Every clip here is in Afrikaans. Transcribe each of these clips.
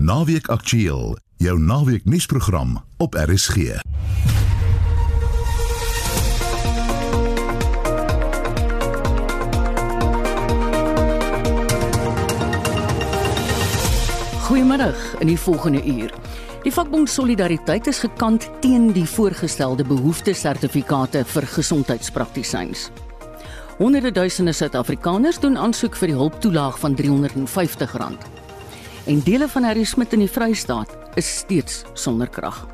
Naweek Aktueel, jou naweek nuusprogram op RSG. Goeiemiddag in die volgende uur. Die vakbond Solidariteit is gekant teen die voorgestelde behoeftesertifikate vir gesondheidspraktisyns. Honderde duisende Suid-Afrikaners doen aansoek vir die hulptoelaag van R350. En dele van Harry Smit in die Vrystaat is steeds sonder krag.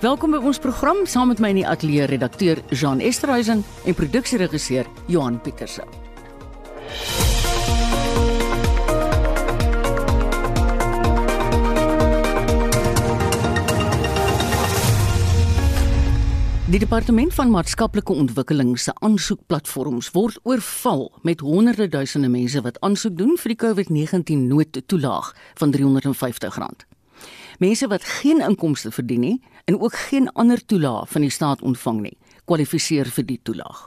Welkom by ons program saam met my in die ateljee redakteur Jean Esterhuizen en produksieregisseur Johan Pieterse. Die departement van maatskaplike ontwikkeling se aansoekplatforms word oorval met honderde duisende mense wat aansoek doen vir die COVID-19 noodtoelaag van R350. Mense wat geen inkomste verdien nie en ook geen ander toelaag van die staat ontvang nie, kwalifiseer vir die toelaag.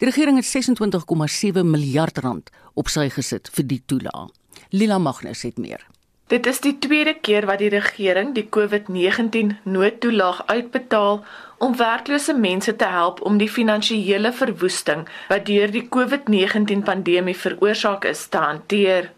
Die regering het 26,7 miljard rand op sy gesit vir die toelaag. Lila Magnus het meer. Dit is die tweede keer wat die regering die COVID-19 noodtoelaag uitbetaal om werklose mense te help om die finansiële verwoesting wat deur die COVID-19 pandemie veroorsaak is te hanteer.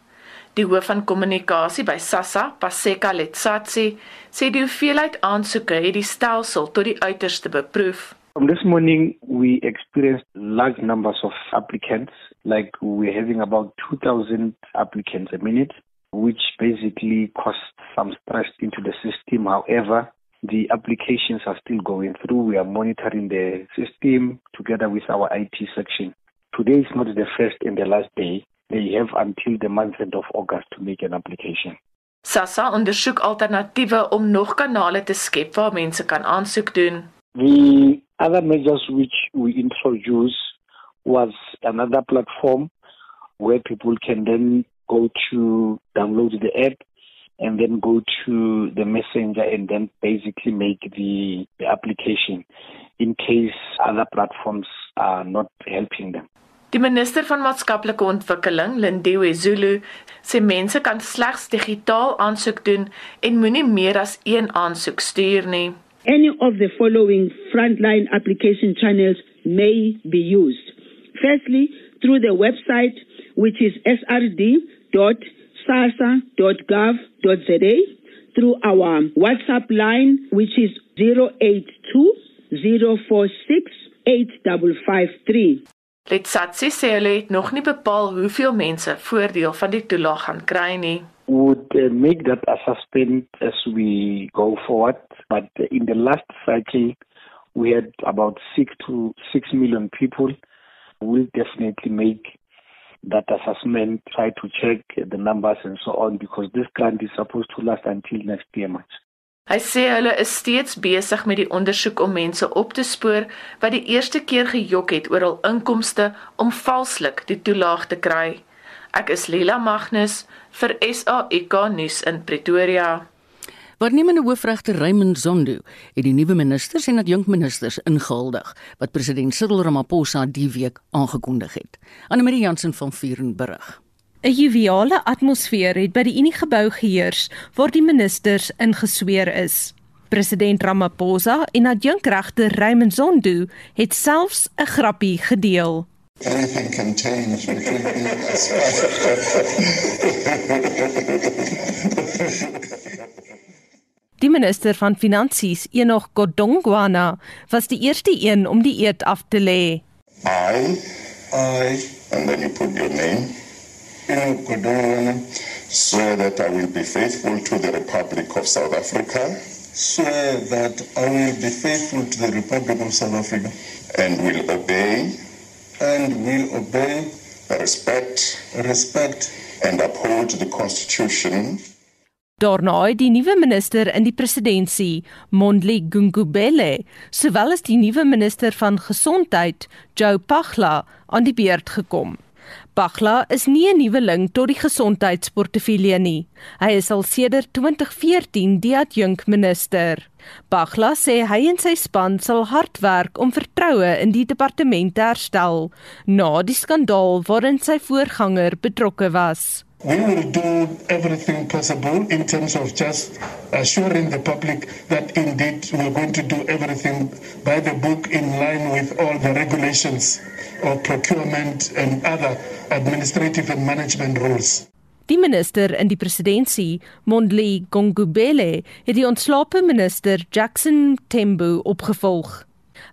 Die hoof van kommunikasie by SASSA, Paseka Letsatsi, sê die hoeveelheid aansoeke het die stelsel tot die uiterste beproef. From this morning, we experienced large numbers of applicants, like we're having about 2,000 applicants a minute. Which basically caused some stress into the system. However, the applications are still going through. We are monitoring the system together with our IT section. Today is not the first and the last day. They have until the month end of August to make an application. SASSA ondersoek alternatiewe om nog kanale te skep waar mense kan aansoek doen. The other measures which we introduced was another platform where people can then go to download the app and then go to the messenger and then basically make the, the application in case other platforms are not helping them. Die minister van maatskaplike ontwikkeling, Lindiwe Zulu, sê mense kan slegs digitaal aansoek doen en moenie meer as een aansoek stuur nie. Any of the following frontline application channels may be used. Firstly, through the website which is srd www.sasa.gov.za through our WhatsApp line, which is 082 046 8553. Letsatsi sê hulle het nog nie bepaal hoeveel mense voordeel van die toelaag gaan kry nie. Would uh, make that assessment as we go forward, but in the last cycle we had about 6 to 6 million people. We'll definitely make that assessment, try to check the numbers and so on because this grant is supposed to last until next year March. Hy sê hulle is steeds besig met die ondersoek om mense op te spoor wat die eerste keer gejok het oor hul inkomste om valslik die toelaag te kry. Ek is Lila Magnus vir SAK nuus in Pretoria. Waarnemende hoofregter Raymond Zondo het die nuwe ministers en adjunkministers ingehuldig wat president Cyril Ramaphosa die week aangekondig het. Annelie Jansen van Vuren berig. 'n Juwele atmosfeer het by die Unie gebou geheers waar die ministers ingesweer is. President Ramaphosa en adjunkregter Raymond Zondo het selfs 'n grappie gedeel. Anything can change between us. Die minister van Finansies, Enoch Godongwana, was die eerste een om die eed af te lê. I, I, and then you put your name. Enoch Godongwana, swear that I will be faithful to the Republic of South Africa. Swear that I will be faithful to the Republic of South Africa. And will obey. And will obey. Respect. Respect. And uphold the Constitution. Daarna het die nuwe minister in die presidentskap, Mondli Gungubele, sowel as die nuwe minister van gesondheid, Joe Pagla, aan die beurt gekom. Pagla is nie 'n nuweling tot die gesondheidsportefeulje nie. Hy is al sedert 2014 die adjunk minister. Pagla sê hy en sy span sal hard werk om vertroue in die departement te herstel na die skandaal waarin sy voorganger betrokke was. We will do everything possible in terms of just assuring the public that indeed we're going to do everything by the book in line with all the regulations of procurement and other administrative and management rules. Die minister in die presidentskap, Mondli Gongubele, het die ontslape minister Jackson Tembu opgevolg.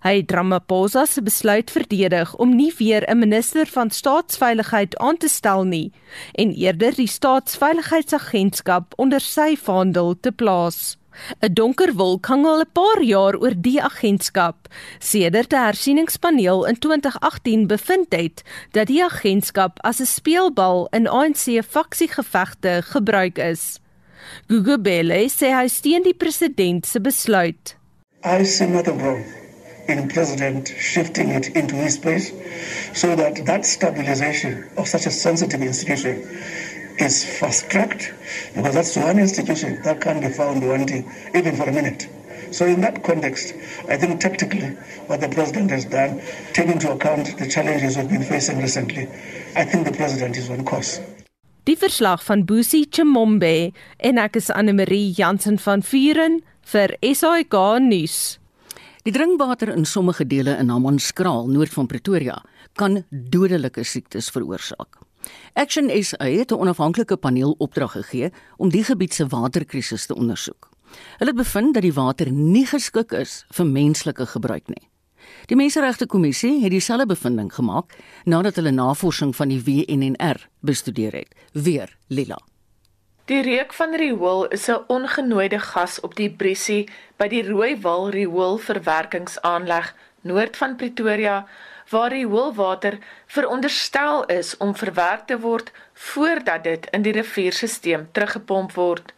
Hy het Ramaphosa se besluit verdedig om nie weer 'n minister van staatsveiligheid aan te stel nie en eerder die staatsveiligheidsagentskap onder sy vaandel te plaas. 'n Donker wolk hang al 'n paar jaar oor die agentskap sedert 'n hersieningspaneel in 2018 bevind het dat die agentskap as 'n speelbal in ANC faksiegevegte gebruik is. Gugubele sê hy steun die president se besluit. I see nothing wrong in president shifting it into his place so that that stabilization of such a sensitive institution is fast tracked because that's one institution that can't be found wanting even for a minute. So in that context, I think tactically what the president has done, taking into account the challenges we've been facing recently, I think the president is on course. Die verslag van Busi Chimombe en ek is Anne Marie Jansen van Vuren vir SAK nuus. Die drinkwater in sommige dele in Hammanskraal, noord van Pretoria, kan dodelike siektes veroorsaak. Action SA het 'n onafhanklike paneel opdrag gegee om die gebied se waterkrisis te ondersoek. Hulle bevind dat die water nie geskik is vir menslike gebruik nie. Die Menseregte Kommissie het dieselfde bevinding gemaak nadat hulle navorsing van die WNNR bestudeer het. Weer Lila. Die reuk van riool is 'n ongenooide gas op die Bressie by die Rooiwal riool verwerkingsaanleg noord van Pretoria waar die hoëwater veronderstel is om verwerk te word voordat dit in die rivierstelsel teruggepomp word.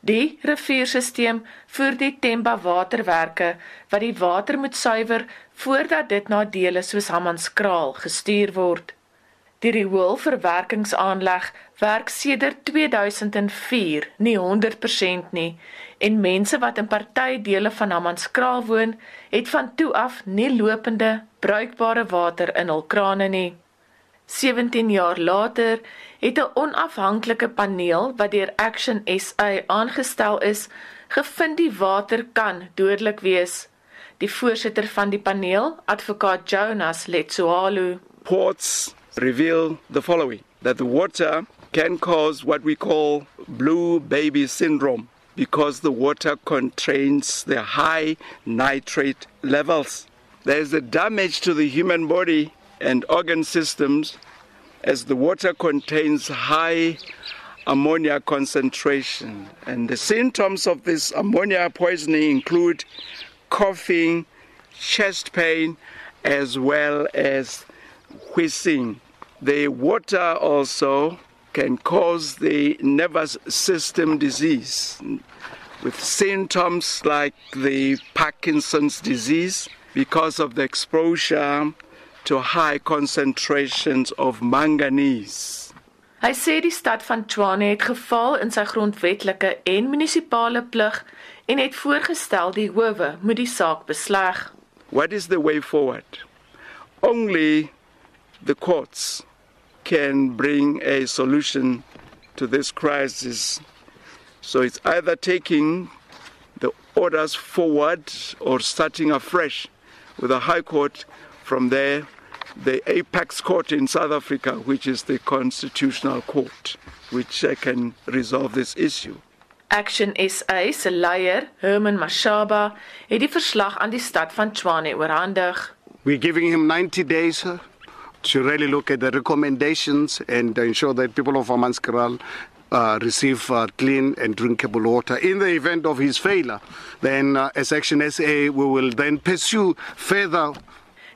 Die rivierstelsel voer die Temba waterwerke wat die water moet suiwer voordat dit na dele soos Hammanskraal gestuur word. Die rioolverwerkingsaanleg werk sedert 2004 nie 100% nie en mense wat in party dele van Hammanskraal woon, het van toe af nie lopende bruikbare water in hul krane nie. 17 jaar later het 'n onafhanklike paneel wat deur Action SA aangestel is, gevind die water kan dodelik wees. Die voorsitter van die paneel, advokaat Jonas Letsoalo, ports reveal the following that the water can cause what we call blue baby syndrome because the water contains the high nitrate levels. There's a damage to the human body and organ systems as the water contains high ammonia concentration. And the symptoms of this ammonia poisoning include coughing, chest pain, as well as wheezing. The water also can cause the nervous system disease with symptoms like the Parkinson's disease because of the exposure to high concentrations of manganese. Hy sê die stad van Tshwane het geval in sy grondwetlike en munisipale plig en het voorgestel die howe moet die saak besleg. What is the way forward? Only the courts can bring a solution to this crisis. So it's either taking the orders forward or starting afresh with the High Court from there, the apex court in South Africa, which is the constitutional court, which can resolve this issue. Action SA se leier, Herman Mashaba, het die verslag aan die stad van Tshwane oorhandig. We're giving him 90 days uh, to really look at the recommendations and ensure that people of Amanskral uh, receive uh, clean and drinkable water. In the event of his failure, then uh, as Action SA, we will then pursue further.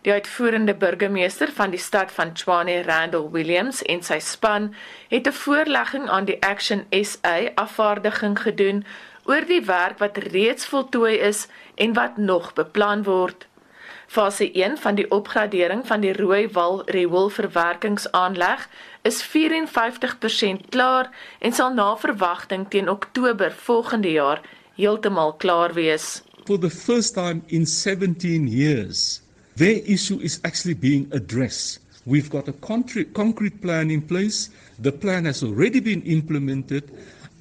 Die uitvoerende burgemeester van die stad van Tshwane, Randall Williams en sy span het 'n voorlegging aan die Action SA afvaardiging gedoen oor die werk wat reeds voltooi is en wat nog beplan word. Fase 1 van die opgradering van die Rooiwal rioolverwerkingsaanleg is 54% klaar en sal na verwagting teen Oktober volgende jaar heeltemal klaar wees. For the first time in 17 years, their issue is actually being addressed. We've got a concrete, concrete plan in place. The plan has already been implemented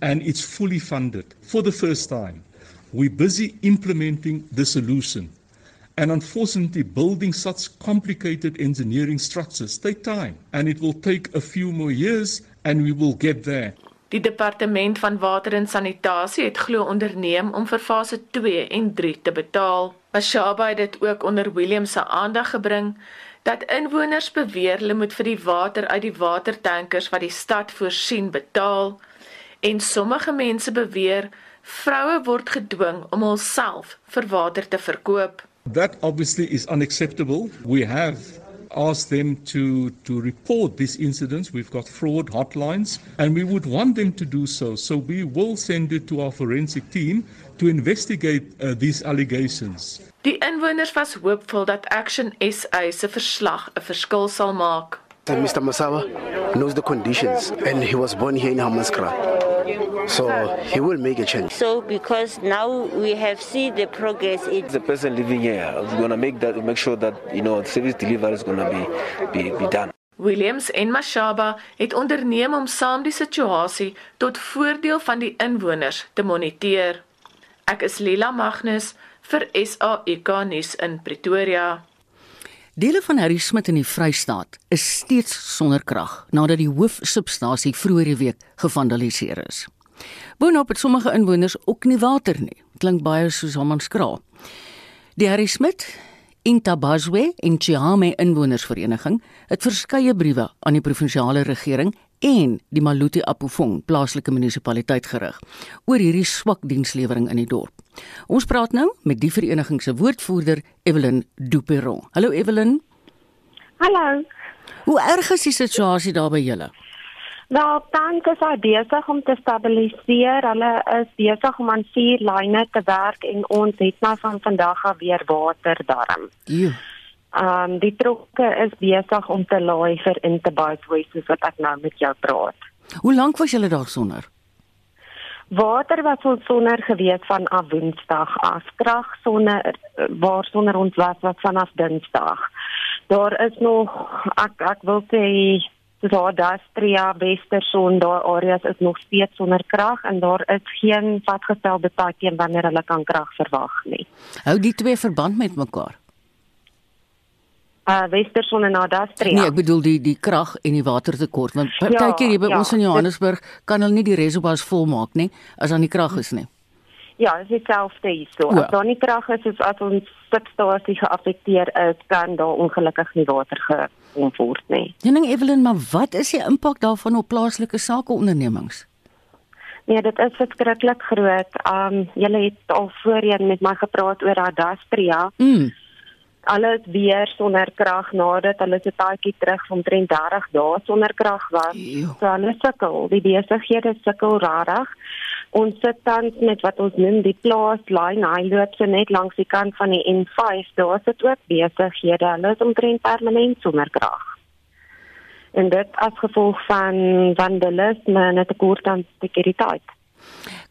and it's fully funded for the first time. We're busy implementing the solution. And unfortunately, building such complicated engineering structures take time, and it will take a few more years, and we will get there. Die departement van water en sanitasie het glo onderneem om vir fase 2 en 3 te betaal. Mashaba het dit ook onder Williams se aandag gebring dat inwoners beweer hulle moet vir die water uit die watertankers wat die stad voorsien betaal en sommige mense beweer vroue word gedwing om hulself vir water te verkoop. That obviously is unacceptable. We have asked them to, to report these incidents. We've got fraud hotlines, and we would want them to do so. So we will send it to our forensic team to investigate uh, these allegations. Die inwoners was hoopvol dat Action SA se verslag 'n verskil sal maak. Mr. Masawa knows the conditions and he was born here in Hamaskra. So he will make a change. So because now we have seen the progress it's the person living here we're going to make that make sure that you know service delivery is going to be, be be done. Williams en Mashaba het onderneem om saam die situasie tot voordeel van die inwoners te moniteer. Ek is Lila Magnus vir SAK nuus in Pretoria. Dele van Harry Smit in die Vrystaat is steeds sonder krag nadat die hoofsubstasie vroeër die week gevandaliseer is. Boonop het sommige inwoners ook nie water nie. Klink baie soos Hammanskraal. Die Harry Smit Intabazwe en Chiame inwonersvereniging het verskeie briewe aan die provinsiale regering en die Maluti Apofong plaaslike munisipaliteit gerig oor hierdie swak dienslewering in die dorp. Ons praat nou met die vereniging se woordvoerder Evelyn Duperon. Hallo Evelyn. Hallo. Hoe erg is die situasie daar by julle? Wel, tans is hy besig om te stabiliseer. Hulle is besig om aan vier lyne te werk en ons het nou van vandag af weer water darm. Ja. Ehm um, die trokke is besig om te laai vir Interbase soos wat ek nou met jou praat. Hoe lank was julle daar sonder? Water was ons sonder gewees van af Woensdag af. Krag sonder waar sonder ons was wat vanaf Dinsdag. Daar is nog ek ek wil sê daar Dastria, Westerson, daar areas is nog steeds sonder krag en daar is geen vasgestelde tydjie wanneer hulle kan krag verwag nie. Hou die twee verband met mekaar? Uh Westerson en Adastria. Nee, ek bedoel die die krag en die watertekort want ja, kyk hier by ja, ons in Johannesburg kan hulle nie die reservoirs volmaak nie as daar nie krag is nie. Ja, dit is dieselfde hier so. Ja. As daar nie krag is, is as ons substasie geaffekteer is, kan daar ongelukkig nie water gekom word nie. Jening Evelyn, maar wat is die impak daarvan op plaaslike sakeondernemings? Nee, dit is verskriklik groot. Um julle het al voorheen met my gepraat oor Adastria. Mm alles weer sonder krag nadat hulle se tydjie terug van 30 dae sonder krag was. Eeuw. So hulle sukkel, die besighede sukkel rarig. Ons sit tans met wat ons noem die plaaslyn, hy loop so net langs die kant van die N5. Daar sit ook besighede, hulle is omtrent permanent sonder krag. En dit as gevolg van vandalisme en 'n tekort aan sekuriteit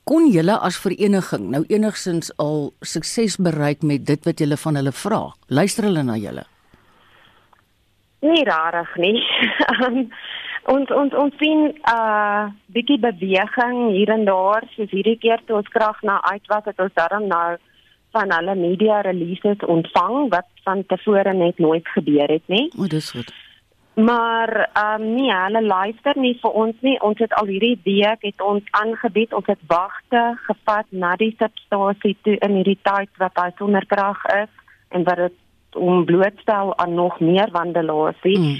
kon julle as vereniging nou enigsins al sukses bereik met dit wat julle van hulle vra? Luister hulle na julle? Nee, rarig nie. Um, ons ons ons sien 'n uh, bietjie beweging hier en daar, soos hierdie keer toe ons krag na uit was, het ons daarom nou van alle media releases ontvang wat van tevore net nooit gebeur het nie. O, dis goed. Maar ehm um, nee, hulle luister nie vir ons nie. Ons het al hierdie week het ons aangebied, ons het wagte gevat na die substasie toe in hierdie tyd wat hy sonder krag is en wat dit om blootstel aan nog meer vandalasie. Hmm.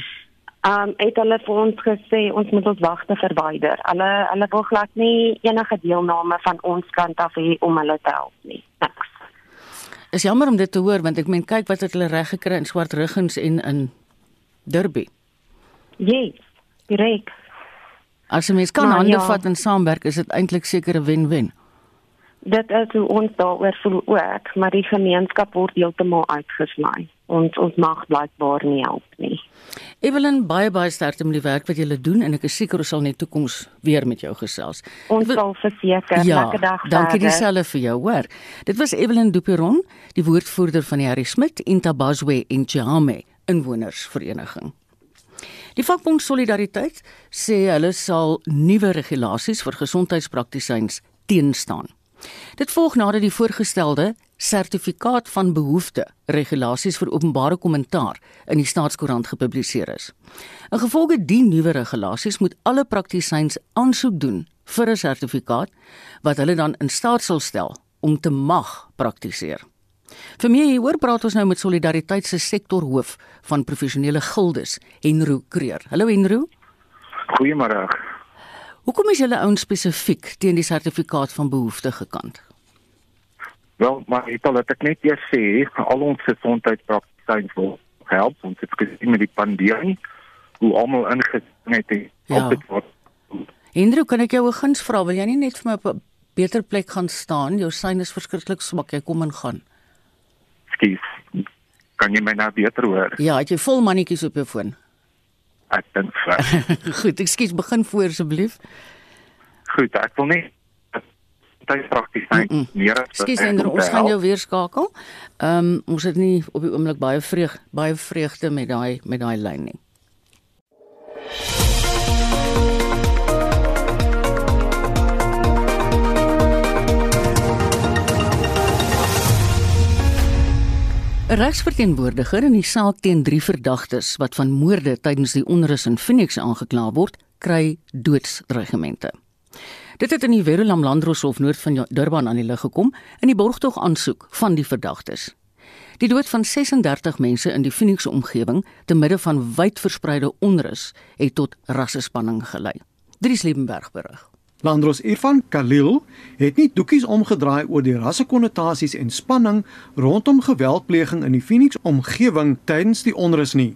Ehm um, het hulle vir ons gesê ons moet ons wagte verwyder. Hulle hulle wil glad nie enige deelname van ons kant af hê om hulle te help nie. Niks. Is jammer om dit te hoor want ek meen kyk wat het hulle reg gekry in swart riggens en in Derby. Yes, direk. As jy mens kan maar, hande ja. vat en saamwerk, is dit eintlik seker 'n wen-wen. Dit is hoe ons daaroor voel ook, maar die gemeenskap word heeltemal uitgesny. Ons ons mag blykbaar nie help nie. Evelyn baie baie sterkte met die werk wat jy doen en ek is seker ons sal net toekoms weer met jou gesels. Ons sal verseker ja, lekker dag. Dankie dieselfde vir jou, hoor. Dit was Evelyn Duperon, die woordvoerder van die Harry Smit Intabazwe in Jame inwonersvereniging. Die vakbond Solidariteit sê hulle sal nuwe regulasies vir gesondheidspraktisyns teenstaan. Dit volg nadat die voorgestelde sertifikaat van behoefte regulasies vir openbare kommentaar in die staatskoerant gepubliseer is. In gevolge die nuwe regulasies moet alle praktisyns aansoek doen vir 'n sertifikaat wat hulle dan in staat sal stel om te mag praktiseer. Vir my hier hoor praat ons nou met Solidariteit se sektorhoof van professionele gildes, Henro Kreer. Hallo Henro. Goeiemôre. Hoekom is julle ouens spesifiek teen die sertifikaat van behoefte gekant? Wel, maar ek wil dit net eers sê, al ons gesondheidspraktisyns wil help ons het gesien met die pandemie hoe almal ingesien het en Ja. altyd word Hendro, kan ek jou 'n guns vra? Wil jy nie net vir my op 'n beter plek gaan staan? Jou sein is verskriklik swak. Jy kom en gaan. Skies. Kan jy my nou beter hoor? Ja, het jy vol mannetjies op jou foon? Ek dink so. Goed, ekskuus, begin voor asseblief. Goed, ek wil net gesondheidspraktisyns Mm-mm. meer as Ekskuus te ons gaan jou weer skakel. Ehm um, ons het nie op die oomblik baie vreug baie vreugde met daai met daai lyn nie. ‘n Regsverteenwoordiger in die saak teen 3 verdagtes wat van moorde tydens die onrus in Phoenix aangekla word, kry doodsdreigemente. Dit het in die Verulam Landroshof noord van Durban aan die lig gekom in die borgtog aansoek van die verdagtes. Die dood van 36 mense in die Phoenix omgewing te midde van wyd verspreide onrus het tot rassespanning gelei. Dries Liebenberg berig. Landros Irfan Khalil het nie doekies omgedraai oor die rassekonnotasies en spanning rondom geweldpleging in die Phoenix omgewing tydens die onrus nie.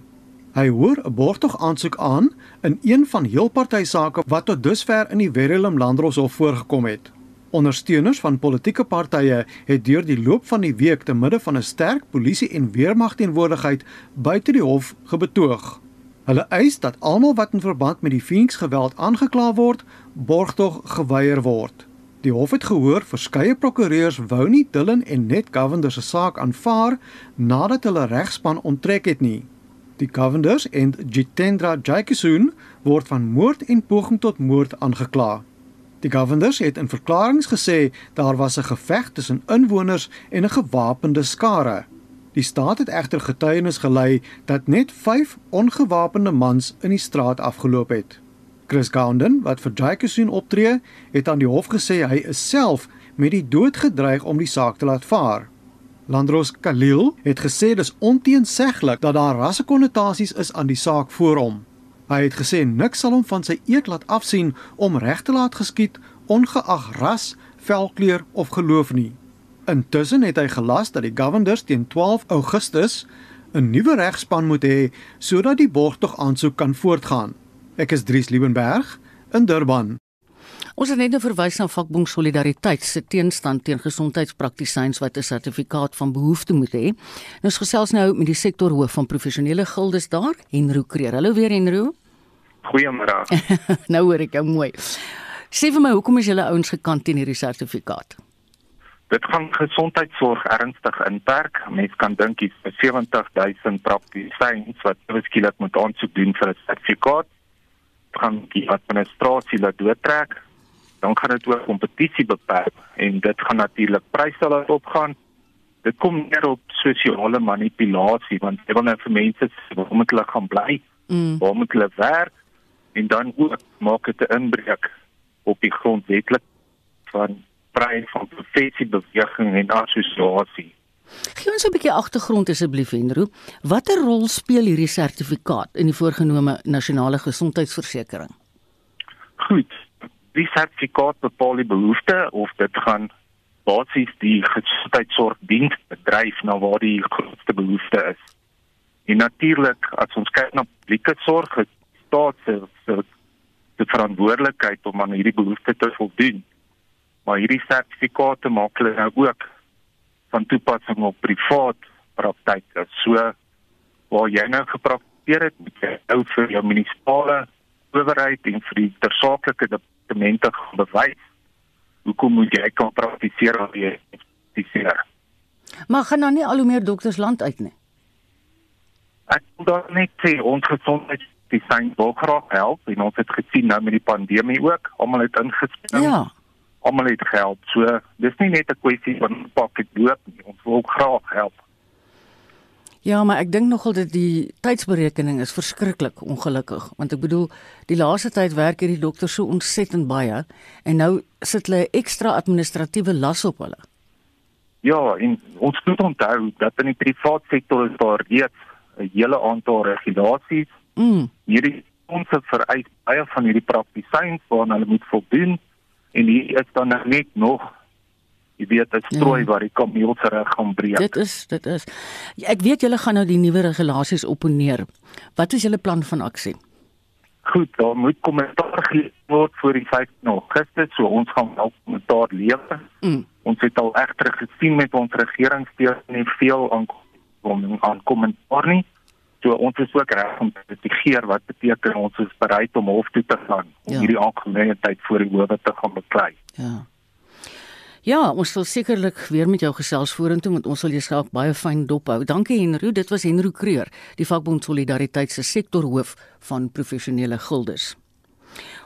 Hy hoor 'n borgtog aansoek aan in een van heel party sake wat tot dusver in die Verulam Landroshof voorgekom het. Ondersteuners van politieke partye het deur die loop van die week te midde van 'n sterk polisie en weermagteenwoordigheid buite die hof gebetoog. Hulle eis dat almal wat in verband met die Phoenix geweld aangekla word, borgtog geweier word. Die hof het gehoor verskeie prokureurs wou nie Dillon en Net Govender se saak aanvaar nadat hulle regspan onttrek het nie. Die Govenders en Jitendra Jaykisoon word van moord en poging tot moord aangekla. Die Govenders het in verklaringe gesê daar was 'n geveg tussen inwoners en 'n gewapende skare. Die staat het egter getuienis gelei dat net 5 ongewapende mans in die straat afgeloop het. Chris Gounden, wat vir Jaykesoon optree, het aan die hof gesê hy is self met die dood gedreig om die saak te laat vaar. Landros Khalil het gesê dis onteenseglik dat daar rassekonnotasies is aan die saak voor hom. Hy het gesê niks sal hom van sy eed laat afsien om reg te laat geskied ongeag ras, velkleur of geloof nie. Intussen het hy gelas dat die Governors teen 12 Augustus 'n nuwe regspan moet hê sodat die borgtog aansoek kan voortgaan. Ek is Dries Liebenberg in Durban. Ons het net nou verwys na vakbond Solidariteit se teenstand teen gesondheidspraktisyns wat 'n sertifikaat van behoefte moet hê. Nou ons gesels nou met die sektorhoof van professionele gildes daar, Henro Kreer. Hallo weer Henro. Goeiemôre. nou hoor ek jou mooi. Sê vir my, hoekom is julle ouens gekant teen hierdie sertifikaat? Dit gaan gesondheidsorg ernstig inperk. Mense kan dink iets vir 70000 praktisyns wat beskikbaar moet aansoek doen vir 'n sertifikaat. Gaan die administrasie laat doortrek. Dan gaan dit ook kompetisie beperk en dit gaan natuurlik pryse laat opgaan. Dit kom neer op sosiale manipulasie want jy wil nou vir mense waar moet hulle gaan bly? Mm. Waar moet hulle werk? En dan ook maak dit 'n inbreuk op die grondwetlik van vryheid van professie, beweging en assosiasie. Gee ons 'n bietjie agtergrond asseblief Henro. Watter rol speel hierdie sertifikaat in die voorgenome nasionale gesondheidsversekering? Goed. Die sertifikaat bepaal die behoefte of dit gaan basies die gesondheidsorgdiens bedryf na waar die grootste behoefte is. En natuurlik as ons kyk na publieke sorg, het staat se se se verantwoordelikheid om aan hierdie behoefte te voldoen. Maar hierdie sertifikate maak hulle nou ook van toepassing op privaat praktyke. So waar jy nou gepraktiseer het, moet jy nou vir jou munisipale owerheid en vir die tersaaklike departemente bewys hoekom moet jy kan praktiseer waar jy praktiseer. Maar gaan dan nie al hoe meer dokters land uit nie. Ek wil dan net sê ons praktisyns wil graag help en ons het gesien nou met die pandemie ook, almal het ingespring. Ja. Almal het gehelp. So dis nie net 'n kwessie van pak ek doop nie. Ons wil ook graag help. Ja, maar ek dink nogal dat die tydsberekening is verskriklik ongelukkig, want ek bedoel, die laaste tyd werk hierdie dokters so ontsettend baie en nou sit hulle ekstra administratiewe las op hulle. Ja, en ons moet onthou dat in die privaat sektor is daar reeds 'n hele aantal regulasies. Mm. Hierdie ons vereis baie van hierdie praktisyns waaraan hulle moet voldoen en hier is dan nou net nog jy weet 'n strooi Ja. waar die kameel se reg gaan breek. Dit is dit is. Ek weet julle gaan nou die nuwe regulasies opponeer. Wat is julle plan van aksie? Goed, daar moet kommentaar gelewer word voor die 15 Augustus, so ons gaan wel kommentaar lewer. Mm. Ons het al egter gesien met ons regeringssteun nie veel aan kom aan kommentaar nie. So ons is ook reg om te litigeer wat beteken ons is bereid om hof toe te gaan om Ja. hierdie aangeleentheid voor die howe te gaan beklei. Ja. Ja, ons sal sekerlik weer met jou gesels vorentoe want ons sal jou skalk baie fyn dop hou. Dankie Henro, dit was Henro Kreur, die vakbond Solidariteit se sektorhoof van professionele gildes.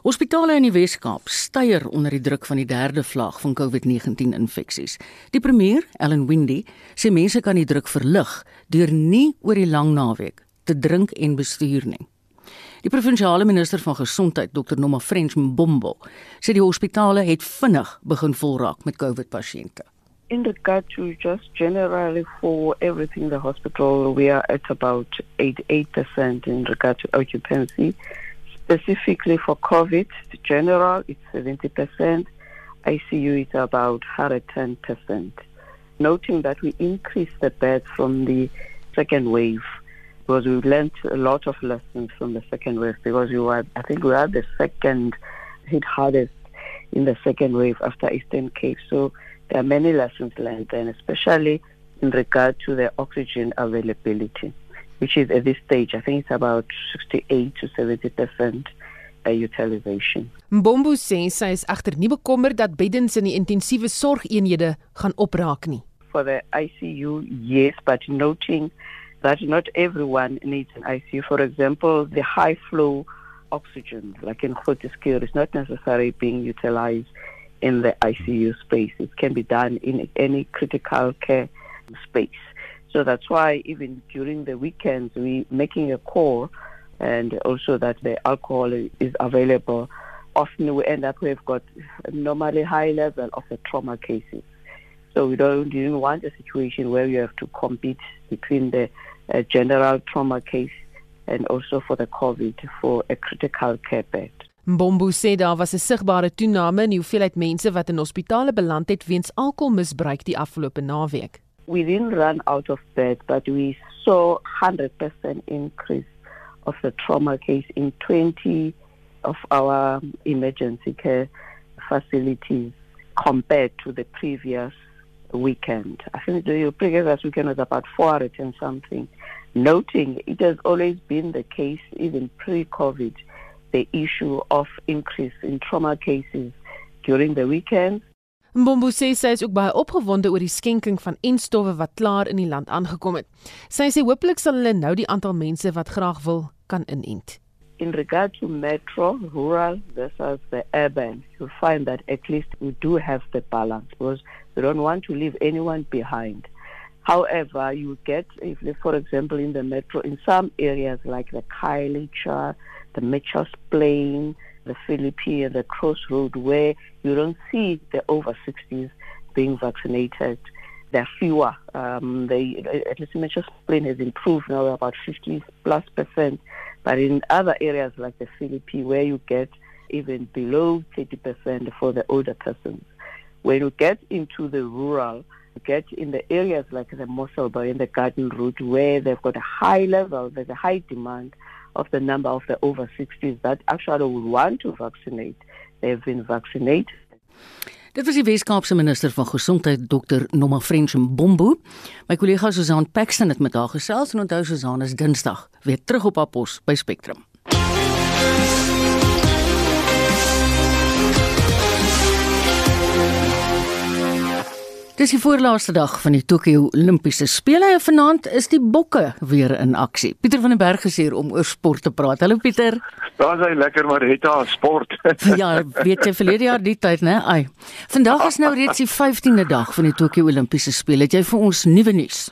Hospitale in die Wes-Kaap styer onder die druk van die derde vlaag van COVID-19 infeksies. Die premier, Ellen Windy, sê mense kan die druk verlig deur nie oor die lang naweek te drink en bestuur nie. Die provinsiale minister van gesondheid, Dr. Noma French Mbombo, sê die hospitale het vinnig begin volraak met COVID-pasiënte. In regard to just generally for everything in the hospital, we are at about 88% in regard to occupancy. Specifically for COVID, general, it's 70%. ICU is about 110%. Noting that we increased the beds from the second wave because we learned a lot of lessons from the second wave because we were, I think we were the second hit hardest in the second wave after Eastern Cape. So there are many lessons learned and especially in regard to the oxygen availability, which is at this stage, I think it's about 68 to 70% uh, utilization. Mbombo sê sy is egter nie bekommerd dat beddens in die intensiewe sorgeenhede gaan opraak nie. For the ICU, yes, but noting that not everyone needs an ICU. For example, the high flow oxygen, like in Grooteskiel, is not necessarily being utilized in the ICU space. It can be done in any critical care space. So that's why even during the weekends, we making a call and also that the alcohol is available. Often we end up we've got normally high level of the trauma cases. So we don't even want a situation where you have to compete between the uh, general trauma case and also for the COVID for a critical care bed. Mbombo sê daar was 'n sigbare toename in die hoeveelheid mense wat in hospitale beland het weens alkoholmisbruik die afgelope naweek. We didn't run out of bed, but we saw 100% increase of the trauma case in 20 of our um, emergency care facilities compared to the previous weekend. I think the previous weekend was about 400 and something. Noting it has always been the case, even pre-COVID, the issue of increase in trauma cases during the weekend. Mbombo sê sy is ook baie opgewonde oor die skenking van enstowwe wat klaar in die land aangekom het. Sy sê hopelik sal hulle nou die aantal mense wat graag wil kan inent. In regard to metro, rural versus the urban, you'll find that at least we do have the balance because we don't want to leave anyone behind. However, you get, if for example, in the metro, in some areas like the Kailicha, the Mitchells Plain, the Philippi, and the Crossroad, where you don't see the over 60s being vaccinated. There are fewer. Um, they, at least has improved now about 50 plus percent. But in other areas like the Philippi, where you get even below 30% for the older persons, when you get into the rural, get in the areas like the Mossel Bay and the Garden Route, where they've got a high level, there's a high demand of the number of the over 60s that actually would want to vaccinate. They've been vaccinated. Dit was die Wes-Kaapse minister van Gesondheid Dr. Noma French Mbombo. My kollega Susan Paxton het met haar gesels en onthou Susan is Dinsdag weer terug op haar pos by Spectrum. Dis die voorlaaste dag van die Tokio Olimpiese Spele en vanaand is die bokke weer in aksie. Pieter van den Berg is hier om oor sport te praat. Hallo Pieter. Daar's hy lekker Marita sport. ja, weet jy verlede jaar die tyd, né? Ai. Vandag is nou reeds die 15de dag van die Tokio Olimpiese Spele. Het jy vir ons nuwe nuus?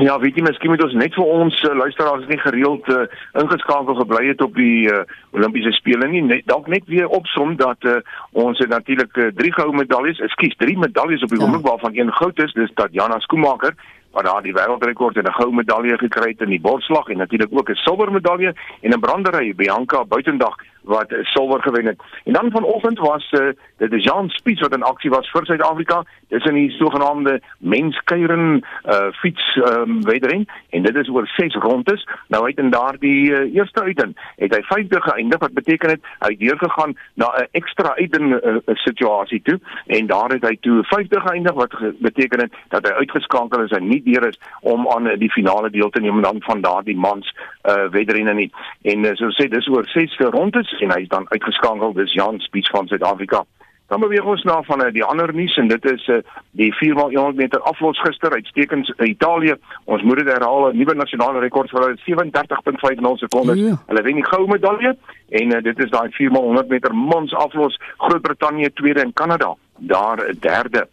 Ja, weet jy, miskien moet ons net vir ons uh, luisteraars nie gereeld uh, ingeskakel gebly het op die uh, Olimpiese spele nie. Net dalk net weer opsom dat uh, ons het natuurlik uh, drie goue medaljes, ekskuus, drie medaljes op die ja. oomblik waarvan een goud is, dis Tatjana Skoemaker wat daar die wêreldrekord en 'n goue medalje gekry het in die borsslag en natuurlik ook 'n silwer medalje en 'n brandery Bianca Buitendag wat silwer gewen het. En dan vanoggend was uh, dit Jean Spies wat in aksie was vir Suid-Afrika. Dis in die sogenaamde menskeieren uh, fiets um, wedren en dit is oor 6 rondes. Nou uit in daardie uh, eerste uiting het hy 50 geëindig wat beteken het hy het deurgegaan na 'n ekstra uiting uh, situasie toe en daar het hy toe 50 geëindig wat beteken het dat hy uitgeskakel is en nie deur is om aan uh, die finale deel te neem dan van daardie mans uh, wedrenne nie. En uh, so sê dis oor 6 rondes en hy is dan uitgeskakel dis Jan Spies van Suid-Afrika. Dan beweeg ons na van uh, die ander nuus en dit is uh, die 4x100 meter aflos gister uitstekend in Italië. Ons moet dit herhaal 'n nuwe nasionale rekord vir hulle 37.50 sekondes. Ja. Hulle wen die goue medalje en uh, dit is daai 4x100 meter mans aflos Groot-Brittanje tweede en Kanada daar derde.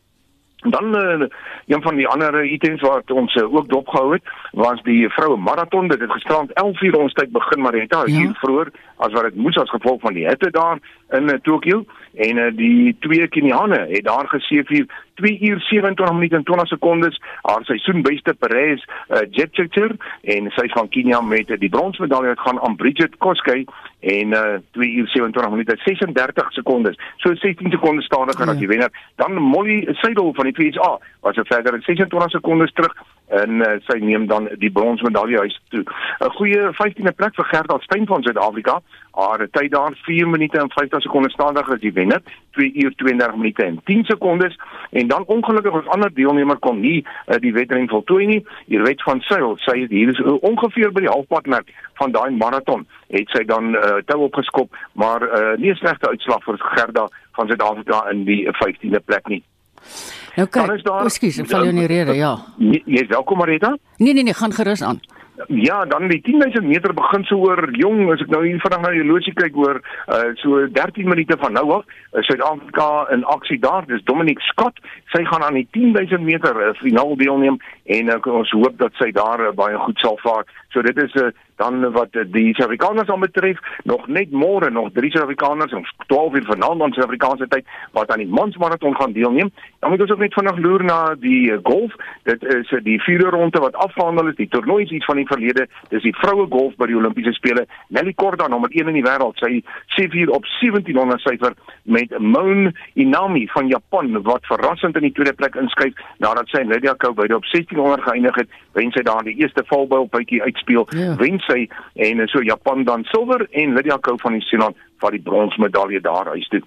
Dan uh, een van die ander items wat ons uh, ook dopgehou het, was die vroue maraton. Dit het gisterand 11:00 ons tyd begin, maar het al ja. vroeër as wat dit moes as gevolg van die hitte daar in uh, Tokio en uh, die twee Keniane het daar geseëvier 2 uur 27 minute en 20 sekondes haar seisoenbeste Perez uh, Jepchirchir en sy van Kenia met uh, die bronsmedalje gaan aan Bridget Koskei en uh, 2 uur 27 minute 36 sekondes. So 16 sekondes stadiger ja. as die wenner. Dan Molly Seidel van die VSA was 'n verdere 26 sekondes terug en uh, sy neem dan die bronsmedalje huis toe. 'n Goeie 15de plek vir Gerda Steyn van Suid-Afrika. Haar tyd daar 4 minute en 50 sekondes stadiger as die wenner, 2 uur 32 minute en 10 sekondes en dan ongelukkig ons ander deelnemer kon nie uh, die wedren voltooi nie. Hier wet van Seil, sy het hier is uh, ongeveer by die halfpadmerk van daai maraton het sy dan uh, tou opgeskop, maar uh, nie slegte uitslag vir Gerda van Suid-Afrika in die 15de plek nie. Nou kyk, ekskuus, ek val jou in die rede, ja. Jy is welkom Marita. Nee nee nee, gaan gerus aan. Ja, dan die 10000 meter begin so oor jong, as ek nou hier vinnig na die losie kyk oor uh so 13 minute van nou af, is Suid-Afrika in aksie daar. Dis Dominic Scott. Sy gaan aan die 10000 meter uh, finaal deelneem en uh, ons hoop dat sy daar uh, baie goed sal vaar. So dit is uh, dan wat die Suid-Afrikaners aan betref, nog net môre nog drie Suid-Afrikaners om 12 uur vanaand aan Suid-Afrikaanse tyd wat aan die mansmaraton gaan deelneem. Dan moet ons ook net vinnig loer na die uh, golf. Dit is die vierde ronde wat afgehandel is. Die toernooi is iets van die verlede. Dis die vroue golf by die Olimpiese spele. Nelly Korda nommer 1 in die wêreld. Sy sê hier op 1700 syfer met Moon Inami van Japan wat verrassend in die tweede plek inskuif nadat sy Lydia Ko by op 1600 geëindig het. Wen sy daar die eerste valbuil bytjie uitspeel. Ja. Wen sy en so Japan dan silwer en Lydia Kou van die Senan vat die bronsmedalje daar huis toe.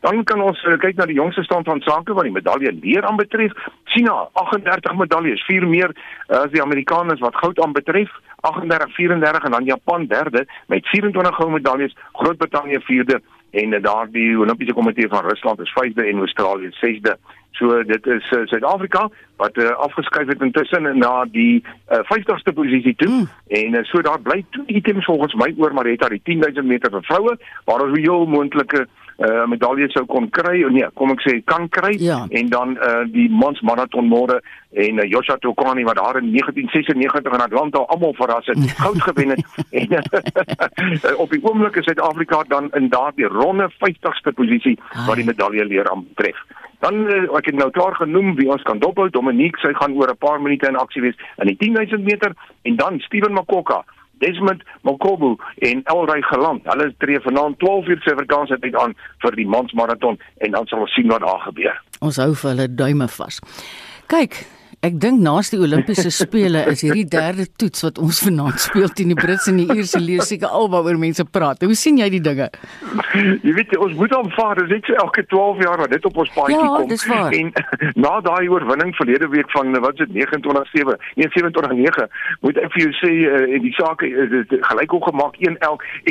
Dan kan ons uh, kyk na die jongste stand van sake wat die medalje leer aanbetref. China 38 medaljes, 4 meer uh, as die Amerikaners wat goud aanbetref. 38 34 en dan Japan derde met 24 goue medaljes, Groot-Brittanje vierde en uh, daardie Olimpiese komitee van Rusland is vyfde en Australië sesde. So dit is uh, Suid-Afrika wat uh, afgeskuif het intussen na die uh, 50ste posisie toe. Mm. en uh, so daar bly twee items volgens my oor daar die 10000 meter vir vroue waar ons heel moontlike uh, medaljes sou kon kry nee kom ek sê kan kry. Ja. en dan uh, die mans marathon môre en uh, Joshua Tokani wat daar in 1996 in Atlanta almal verras het goud gewen het. En uh, op die oomblik is Suid-Afrika dan in daardie ronde 50ste posisie wat die medalje leer aantref Dan uh, ek het nou klaar genoem wie ons kan dophou. Dominique, sy gaan oor 'n paar minute in aksie wees in die 10000 meter en dan Steven Makoka, Desmond Makobu en Elray Geland. Hulle tree vanaand 12 uur Suid-Afrikaanse tyd aan vir die mansmaraton en dan sal ons sien wat daar gebeur. Ons hou vir hulle duime vas. Kyk, Ek dink naas die Olimpiese spele is hierdie derde toets wat ons vanaand speel teen die Brits en die Ierse lees seker albaaroor mense praat. Hoe sien jy die dinge? Jy weet ons moet aanvaar, dis net so elke 12 jaar wat dit op ons paadjie Ja, kom. dis waar. En na daai oorwinning verlede week van wat is dit 29-7, nee 27-9, moet ek vir jou sê uh, en die saak is dit gelyk opgemaak 1-1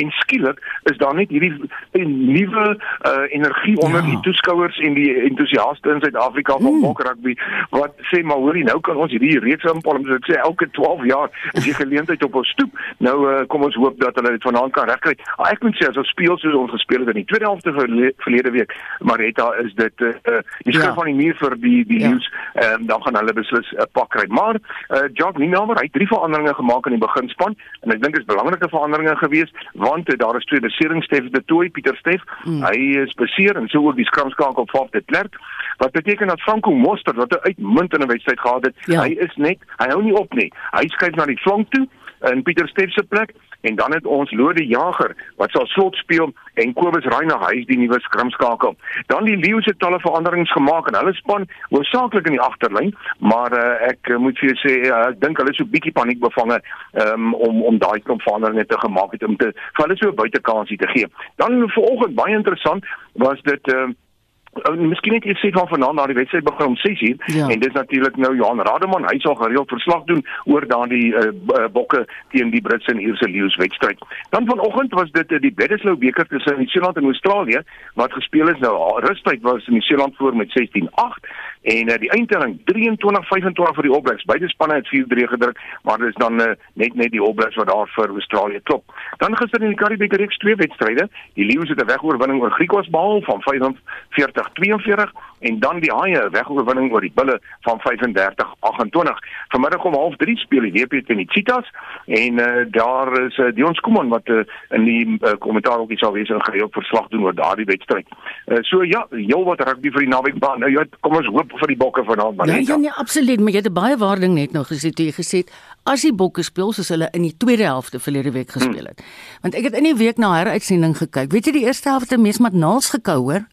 en skielik is daar net hierdie uh, nuwe uh, energie onder ja. die toeskouers en die entoesiaste in Suid-Afrika van mm. rugby wat sê maar hoorie nou kan ons hierdie reeds inpalm ek sê elke 12 jaar is die geleentheid op ons stoep. Nou uh, kom ons hoop dat hulle dit vanaand kan regkry. Ah, ek moet sê as ons speel soos ons gespeel het in die tweede helfte verle verlede week, Marita is dit uh, die skrif ja. van die muur vir die die ja. nuus. Ehm um, dan gaan hulle beslis 'n uh, pak kry. Maar uh, Jock Nienaber, hy het drie veranderinge gemaak in die beginspan en ek dink dit is belangrike veranderinge geweest want uh, daar is twee beserings Steff de Tooi, Pieter Steff. Mm. Hy is beseer en so ook die skramskakel Faf de Klerk wat beteken dat Franco Mostert wat 'n uitmuntende wedstryd gehad het, ja. hy is net hy hou nie op nie. Hy skuif na die flank toe in Pieter Steff se plek en dan het ons Lode Jager wat sal slot speel en Kobus Reinig hy is die nuwe skrimskakel. Dan die Leeu se talle veranderings gemaak en hulle span hoofsaaklik in die agterlyn, maar uh, ek uh, moet vir jou sê uh, ek dink hulle is so bietjie paniek bevange um, om om daai klomp veranderinge te gemaak het om te vir hulle so 'n buitekansie te gee. Dan vanoggend baie interessant was dit Uh, miskien net iets sê van vanaand na die wedstryd begin om 6uur ja. en dis natuurlik nou Johan Rademan hy sal gereeld verslag doen oor daardie uh, bokke teen die Britse en Ierse leeu's wedstryd. Dan vanoggend was dit uh, die Bledisloe beker tussen Nieu-Seeland en Australië wat gespeel is nou rustyd was Nieu-Seeland voor met 16-8 en uh, die eindtelling 23-25 vir die All Blacks. Beide spanne het 4-3 gedruk, maar dit is dan uh, net net die All Blacks wat daar vir Australië klop. Dan gister in die Karibiese reeks twee wedstryde. Die Leeu's het 'n wegoorwinning oor Griekwas behaal van 45-42 en dan die Haie 'n wegoorwinning oor die Bulle van 35-28. Vanmiddag om 03:30 speel die WP teen die Cheetahs en uh, daar is uh, Dion Skuman wat uh, in die kommentaar uh, ook iets sal wees en gereeld verslag doen oor daardie wedstryd. Uh, so ja, heel wat rugby vir die naweek baan. Nou ja, kom ons hoop vir die bokke vanaand maar net. Ja, ja, nee, absoluut, maar jy het baie waarding net nog gesê toe jy gesê het as die bokke speel soos hulle in die tweede helfte verlede week gespeel het. Hmm. Want ek het in die week na heruitsending gekyk. Weet jy die eerste helfte mees met naals gekou hoor?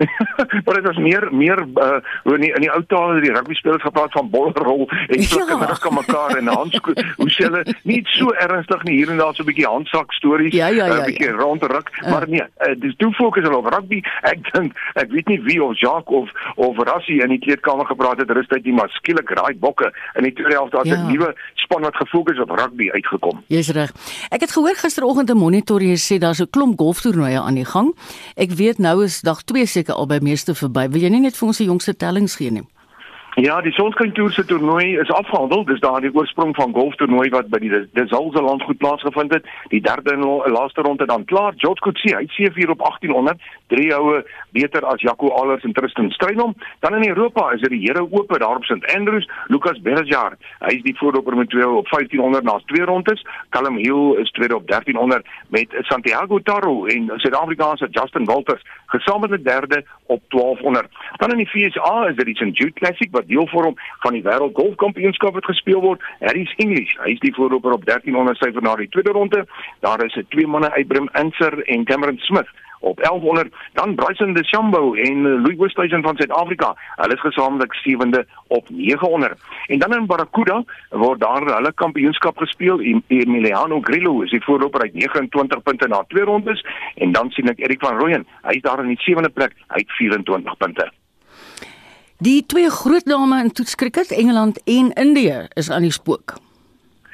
maar dit was meer meer uh in die, in die ou tale die rugby spelers gepraat van bolrol en sulke ja. ruk aan mekaar en handskoen hoe sê hulle nie so ernstig nie hier en daar so 'n bietjie handsak stories 'n ja, ja, ja, uh, bietjie ja. rondruk uh. maar nee uh, dis toe fokus hulle op rugby ek dink ek weet nie wie of Jacques of of Rassie in die kleedkamer gepraat het rustig nie maar skielik raai bokke in die tweede helfte 'n ja. nuwe span wat gefokus op rugby uitgekom jy's reg ek het gehoor gisteroggend 'n monitor jy sê daar's 'n klomp golftoernooie aan die gang ek weet nou is dag 2 seker al by meeste verby. Wil jy nie net vir ons die jongste tellings gee nie? Ja, die Sonskyn Tour se toernooi is afgehandel. Dis daardie oorsprong van golftoernooi wat by die Desalze land goed plaasgevind het. Die derde en laaste ronde dan klaar. George Coetzee, hy sê vir op 1800, drie houe beter as Jaco Allers en Tristan Strydom. Dan in Europa is dit die Here Ope daar op St Andrews, Lucas Berger. Hy is die voorloper met twee op 1500 na twee rondes. Callum Hill is tweede op 1300 met Santiago Taro en Suid-Afrikaanse Justin Walters gesamentlik derde op 1200. Dan in die FSA is dit die St Jude Classic wat deel vorm van die wêreld golfkampioenskap wat gespeel word. Harry's English, hy is die voorloper op 1300 syfer na die tweede ronde. Daar is 'n twee manne uitbrim Inser en Cameron Smith op 1100 dan Bryson DeChambeau en Louis Oosthuizen van Suid-Afrika. Hulle is gesamentlik sewende op 900. En dan in Barracuda word daar hulle kampioenskap gespeel. Emiliano Grillo is die voorloper uit 29 punte na twee rondes en dan sien ek Erik van Rooyen. Hy is daar in die sewende plek uit 24 punte. Die twee groot name in toetskriket, Engeland en Indië, is aan die spook.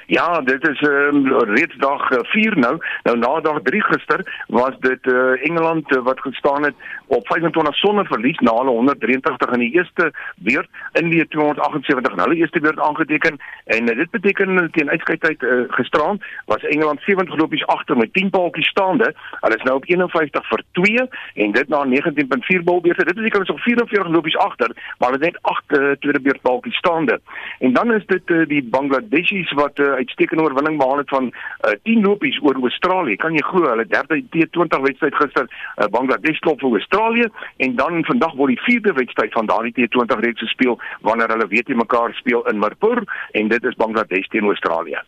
Ja, dit is um, reeds dag 4 uh, nou. Nou na dag 3 gister was dit uh, Engeland uh, wat gestaan het op 25 sonder verlies na hulle 183 in die eerste beurt, Indië 278 in hulle eerste beurt aangeteken en uh, dit beteken teen uitskeidtyd uh, gisteraan was Engeland 70 lopies agter met 10 paaltjies staande. Hulle is nou op 51 vir 2 en dit na 19.4 balbeurte. Dit beteken hulle is op 44 lopies agter, maar hulle het net 8 uh, tweede beurt paaltjies staande. En dan is dit uh, die Bangladeshis wat uh, uitstekende oorwinning behaal het van uh, 10 lopies oor Australië. Kan jy glo hulle derde T20 wedstryd gister uh, Bangladesh klop vir Australië en dan vandag word die vierde wedstryd van daardie T20 reeks gespeel wanneer hulle weet jy mekaar speel in Mirpur en dit is Bangladesh teen Australië.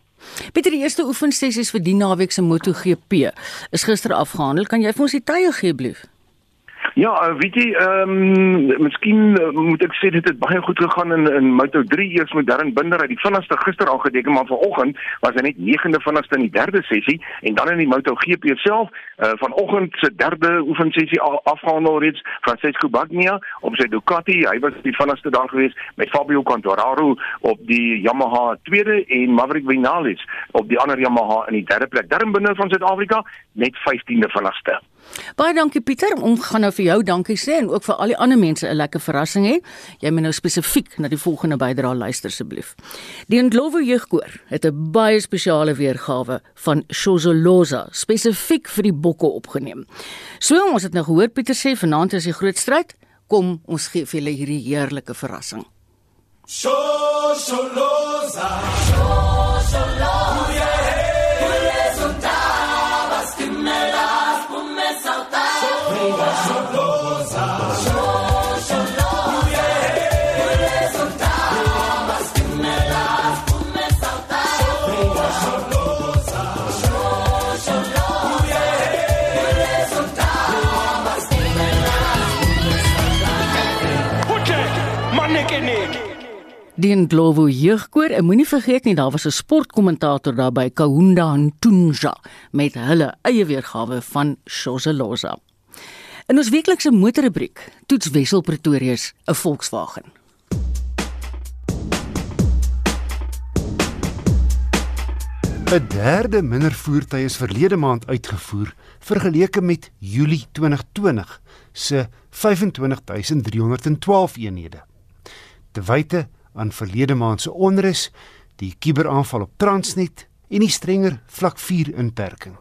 Pieter die eerste oefensessies vir die naweek se MotoGP is gister afgehandel. Kan jy vir ons die tye gee blief? Ja, uh, weet jy, ehm um, miskien uh, moet ek sê dit het baie goed gegaan in in Moto3 eers met Darren Binder uit die vinnigste gister aangeteken maar vanoggend was hy net 9de vinnigste in die derde sessie en dan in die MotoGP self uh, vanoggend se derde oefensessie afgehandel reeds Francesco Bagnaia op sy Ducati. Hy was die vinnigste daar gewees met Fabio Quartararo op die Yamaha tweede en Maverick Vinales op die ander Yamaha in die derde plek. Darren Binder van Suid-Afrika net 15de vinnigste. Baie dankie Pieter. Ons gaan nou vir jou dankie sê en ook vir al die ander mense 'n lekker verrassing hê. Jy moet nou spesifiek na die volgende bydrae luister asseblief. Die Ndlovu jeugkoor het 'n baie spesiale weergawe van Shozoloza spesifiek vir die bokke opgeneem. So ons het nou gehoor Pieter sê vanaand is die groot stryd. Kom ons gee vir julle hierdie heerlike verrassing. Shozoloza. Shozoloza. Die Ndlovu jeugkoor, en moenie vergeet nie, daar was 'n sportkommentator daar by Kahunda Ntunja met hulle eie weergawe van Shozoloza. In ons weeklikse motorrubriek toets Wessel Pretorius 'n Volkswagen. ‘n Derde minder voertuie is verlede maand uitgevoer vergeleke met Julie 2020 se 25312 eenhede. Te wyte aan verlede maand se onrus, die kuberaanval op Transnet en die strenger vlak 4 inperking.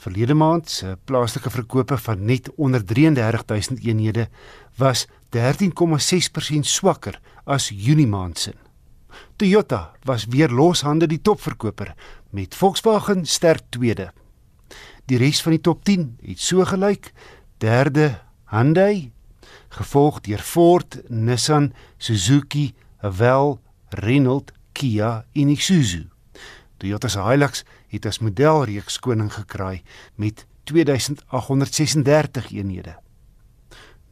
Verlede maand se plaaslike verkope van net onder 33000 eenhede was 13,6% swakker as Junie maand se. Toyota was weer loshande die topverkoper met Volkswagen sterk tweede. Die res van die top 10 het so gelyk: derde Hyundai, gevolg deur Ford, Nissan, Suzuki, Haval, Renault, Kia en Isuzu. Toyota se Hilux het as modelreeks koning gekraai met 2836 eenhede.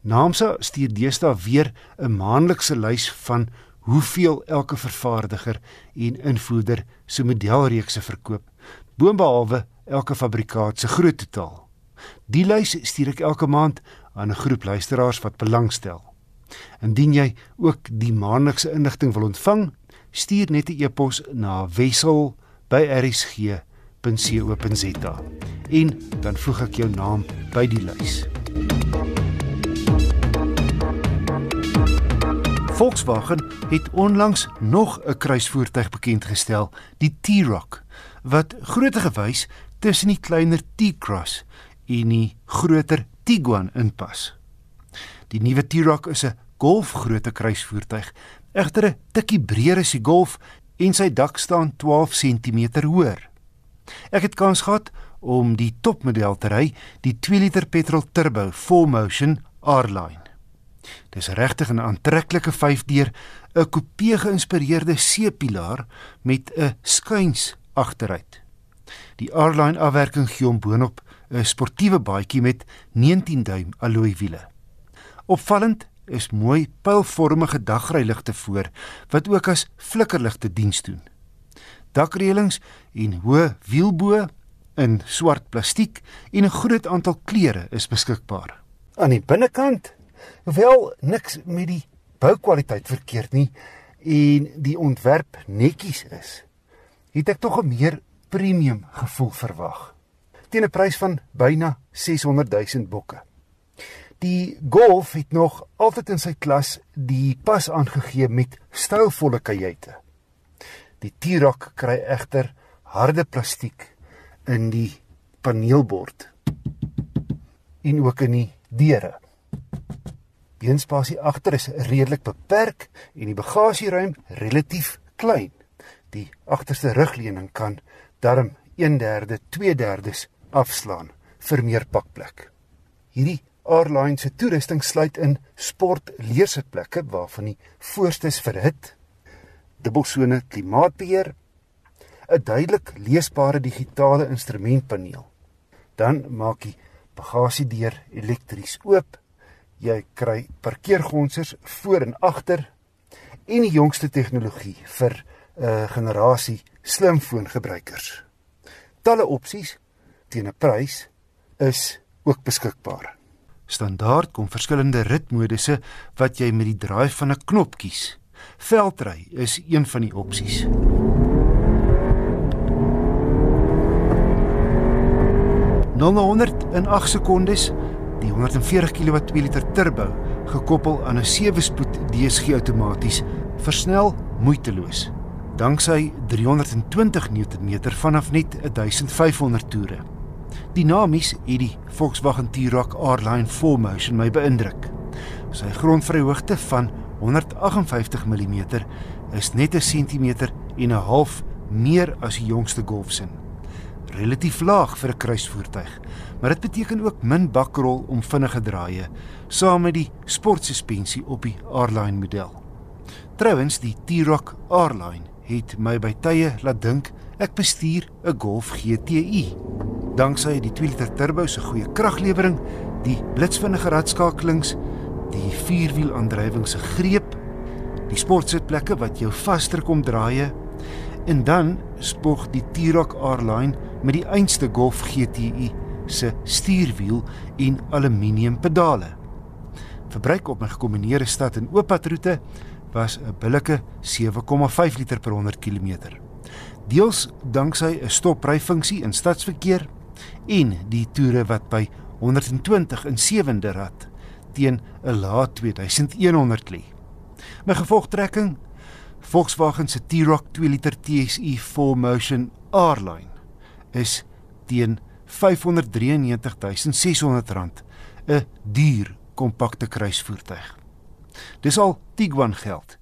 Naamsa stuur deesdae weer 'n maandelikse lys van hoeveel elke vervaardiger en invoerder se modelreekse verkoop, boonbehalwe elke fabrikant se groot totaal. Die lys stuur ek elke maand aan 'n groep luisteraars wat belangstel. Indien jy ook die maandelikse inligting wil ontvang, stuur net 'n e-pos na wissel@rsg.co.za en dan voeg ek jou naam by die lys. Volkswagen het onlangs nog 'n kruisvoertuig bekend gestel, die T-Roc, wat grootte gewys tussen die kleiner T-Cross en die groter Tiguan inpas. Die nuwe T-Roc is 'n golfgrootte kruisvoertuig, egter 'n tikkie breër as die Golf en sy dak staan 12 cm hoër. Ek het kans gehad om die topmodel te ry, die 2 liter petrol turbo 4Motion R-Line. Dis regtig 'n aantreklike 5-deur, 'n coupe geïnspireerde C-pilaar met 'n skuins agteruit. Die R-Line afwerking gee hom boonop 'n sportiewe baadjie met 19 duim alloy wiele. Opvallend is mooi pylvormige dagryligte voor wat ook as flikkerligte diens doen. Dakreëlings en hoë wielbo in swart plastiek en 'n groot aantal kleure is beskikbaar. Aan die binnekant wel niks met die boukwaliteit verkeerd nie en die ontwerp netjies is. Het ek tog 'n meer premium gevoel verwag teen 'n prys van byna 600 000 bokke. Die Golf het nog altyd in sy klas die pas aangegee met stylvolle kajuite. Die T-Roc kry egter harde plastiek in die paneelbord en ook in die deure. Beenspasie agter is redelik beperk en die bagasieruim relatief klein. Die agterste rugleuning kan darm 1/3, 2/3 afslaan vir meer pakplek. Hierdie Airline se toerusting sluit in sport leersitplekke waarvan die voorste is verhit, dubbelsone klimaatbeheer, 'n duidelik leesbare digitale instrumentpaneel. Dan maak die bagasiedeur elektries oop. Jy kry parkeergonsers voor en agter en die jongste tegnologie vir 'n uh, generasie slimfoongebruikers. Talle opsies teen 'n prys is ook beskikbaar. Standaard kom verskillende ritmodusse wat jy met die draai van 'n knop kies. Veldry is een van die opsies. Nou 108 sekondes, die 140 kW 2 liter turbo gekoppel aan 'n 7-spoed DSG outomaties versnel moeiteloos danksy 320 Nm vanaf net 1500 toere. Dinamies het die Volkswagen T-Roc R-Line 4Motion my beïndruk. Sy grondvryhoogte van 158 mm is net 'n sentimeter en 'n half meer as die jongste Golfsin. Relatief laag vir 'n kruisvoertuig, maar dit beteken ook min bakrol om vinnige draaie saam met die sportsuspensie op die R-Line model. Trouwens, die T-Roc R-Line het my by tye laat dink ek bestuur 'n Golf GTI. Danksy die 2 liter turbo se goeie kraglewering, die blitsvinnige radskakelings, die vierwielaandrywing se greep, die sportsitplekke wat jou vaster kom draaie en dan spog die T-Roc R-Line met die einste Golf GTI se stuurwiel en aluminium pedale. Verbruik op my gekombineerde stad en ooppadroete was 'n billike 7,5 liter per 100 km. Deels danksy 'n stopryfunksie in stadsverkeer en die toere wat by 120 in sewende rad teen 'n lae 2100 lê. My gevolgtrekking Volkswagen se T-Roc 2 liter TSI 4Motion R-Line is teen R593600 'n duur kompakte kruisvoertuig. Dis al Tiguan geld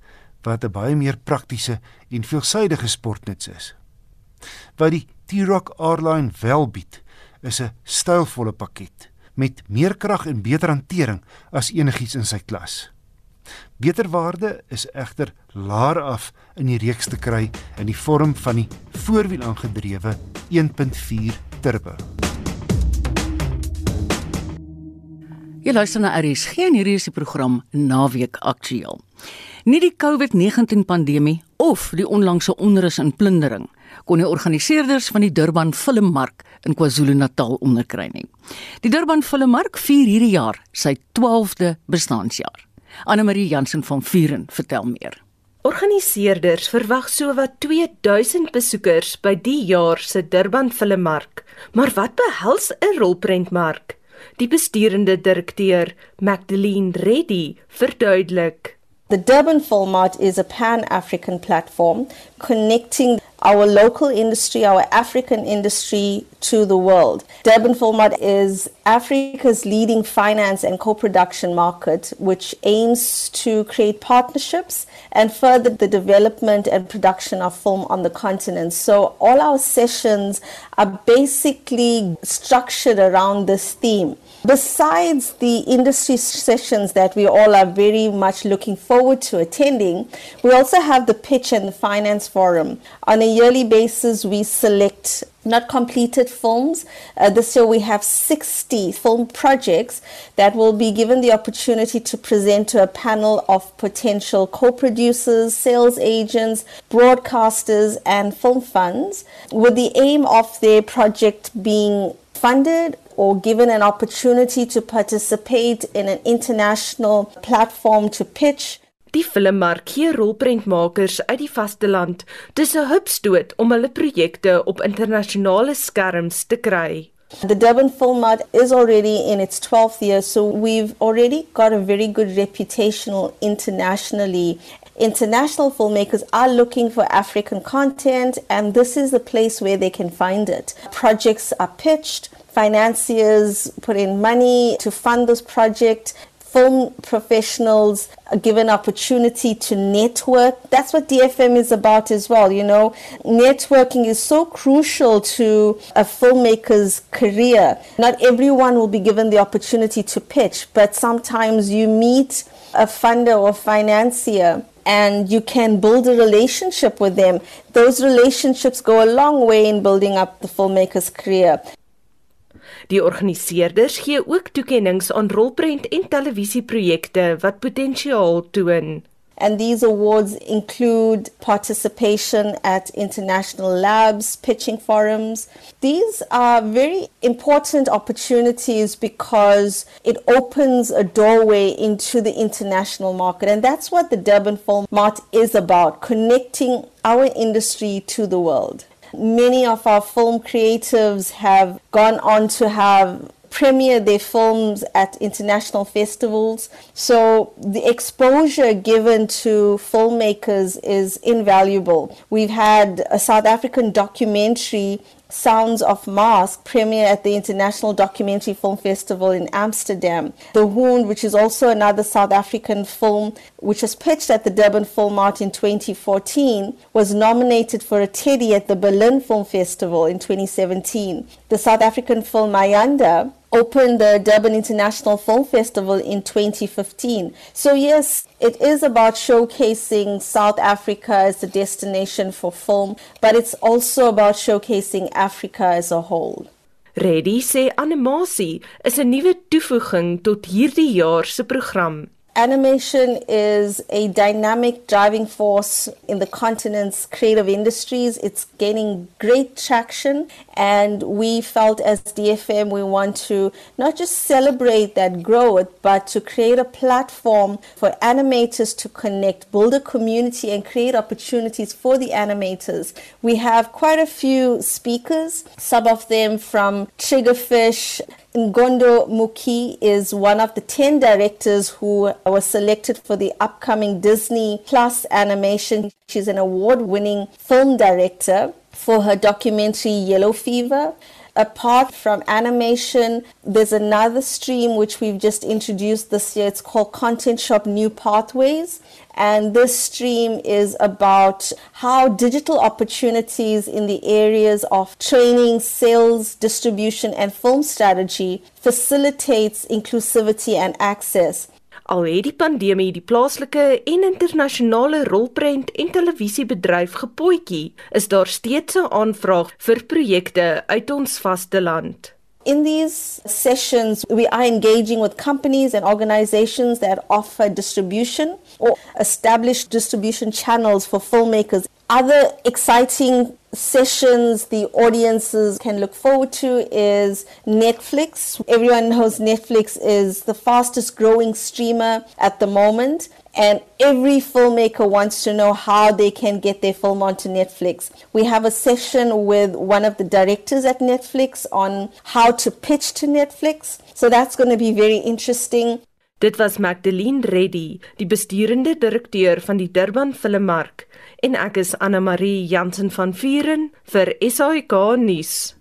wat 'n baie meer praktiese en veelsidige sportnuts is. Wat die T-Roc R-Line wel bied, is 'n stylvolle pakket met meer krag en beter hantering as enigiets in sy klas. Beter waarde is egter laer af in die reeks te kry in die vorm van die voorwiel aangedrewe 1.4 turbo. Jy luister na RSG en hierdie is die program Naweek Aktueel. Nie die COVID-19 pandemie of die onlangse onrus en plundering kon die organiseerders van die Durban Filmmark in KwaZulu-Natal onderkry nie. Die Durban Filmmark vier hierdie jaar sy 12de bestaanjaar. Anne Marie Jansen van Vuren vertel meer. Organiseerders verwag sowat 2000 besoekers by die jaar se Durban Filmmark. Maar wat behels 'n rolprentmark? Die besturende direkteur, Magdalene Reddy, verduidelik The Durban Film Mart is a pan African platform connecting our local industry, our African industry to the world. Durban Film Mart is Africa's leading finance and co production market, which aims to create partnerships and further the development and production of film on the continent. So, all our sessions are basically structured around this theme. Besides the industry sessions that we all are very much looking forward to attending, we also have the pitch and the finance forum. On a yearly basis, we select not completed films. Uh, this year we have 60 film projects that will be given the opportunity to present to a panel of potential co producers, sales agents, broadcasters, and film funds with the aim of their project being funded or given an opportunity to participate in an international platform to pitch. Die filmmark gee rolprentmakers uit die vasteland dis 'n hupstoot om hulle projekte op internasionale skerms te kry. The Durban Film Mart is already in its 12th year, so we've already got a very good reputation internationally. International filmmakers are looking for African content, and this is the place where they can find it. Projects are pitched, financiers put in money to fund this project. Film professionals are given opportunity to network. That's what DFM is about as well. You know, networking is so crucial to a filmmaker's career. Not everyone will be given the opportunity to pitch, but sometimes you meet a funder or financier and you can build a relationship with them. Those relationships go a long way in building up the filmmaker's career. Die organiseerders gee ook toekenninge aan rolprent en televisieprojekte wat potensiaal toon. And these awards include participation at international labs, pitching forums. These are very important opportunities because it opens a doorway into the international market. And that's what the Durban Film Mart is about connecting our industry to the world. Many of our film creatives have gone on to have premiere their films at international festivals. So the exposure given to filmmakers is invaluable. We've had a South African documentary Sounds of Mask premiere at the International Documentary Film Festival in Amsterdam. The Wound, which is also another South African film, which was pitched at the Durban Film Mart in 2014, was nominated for a Teddy at the Berlin Film Festival in 2017. The South African film Mayanda opened the Durban International Film Festival in 2015. So, yes, it is about showcasing South Africa as a destination for film, but it's also about showcasing Africa as a whole. Reddy sê animasie is 'n nuwe toevoeging tot hierdie jaar se program. Animation is a dynamic driving force in the continent's creative industries. It's gaining great traction, and we felt as DFM we want to not just celebrate that growth, but to create a platform for animators to connect, build a community, and create opportunities for the animators. We have quite a few speakers, some of them from Triggerfish. Ngondo Muki is one of the 10 directors who was selected for the upcoming Disney Plus animation. She's an award winning film director for her documentary Yellow Fever. Apart from animation, there's another stream which we've just introduced this year. It's called Content Shop New Pathways. And this stream is about how digital opportunities in the areas of training, sales, distribution, and film strategy facilitates inclusivity and access. Al het die pandemie die plaaslike en internasionale rolprent en televisiebedryf gepootjie, is daar steeds 'n aanvraag vir projekte uit ons vasteland. In these sessions, we are engaging with companies and organizations that offer distribution or establish distribution channels for filmmakers. Other exciting sessions the audiences can look forward to is Netflix. Everyone knows Netflix is the fastest growing streamer at the moment. And every filmmaker wants to know how they can get their film onto Netflix. We have a session with one of the directors at Netflix on how to pitch to Netflix. So that's going to be very interesting. Dit was Magdalene Reddy, die besturende direkteur van die Durban Filmmark, en ek is Anna Marie Jansen van Vuren vir SAK nuus.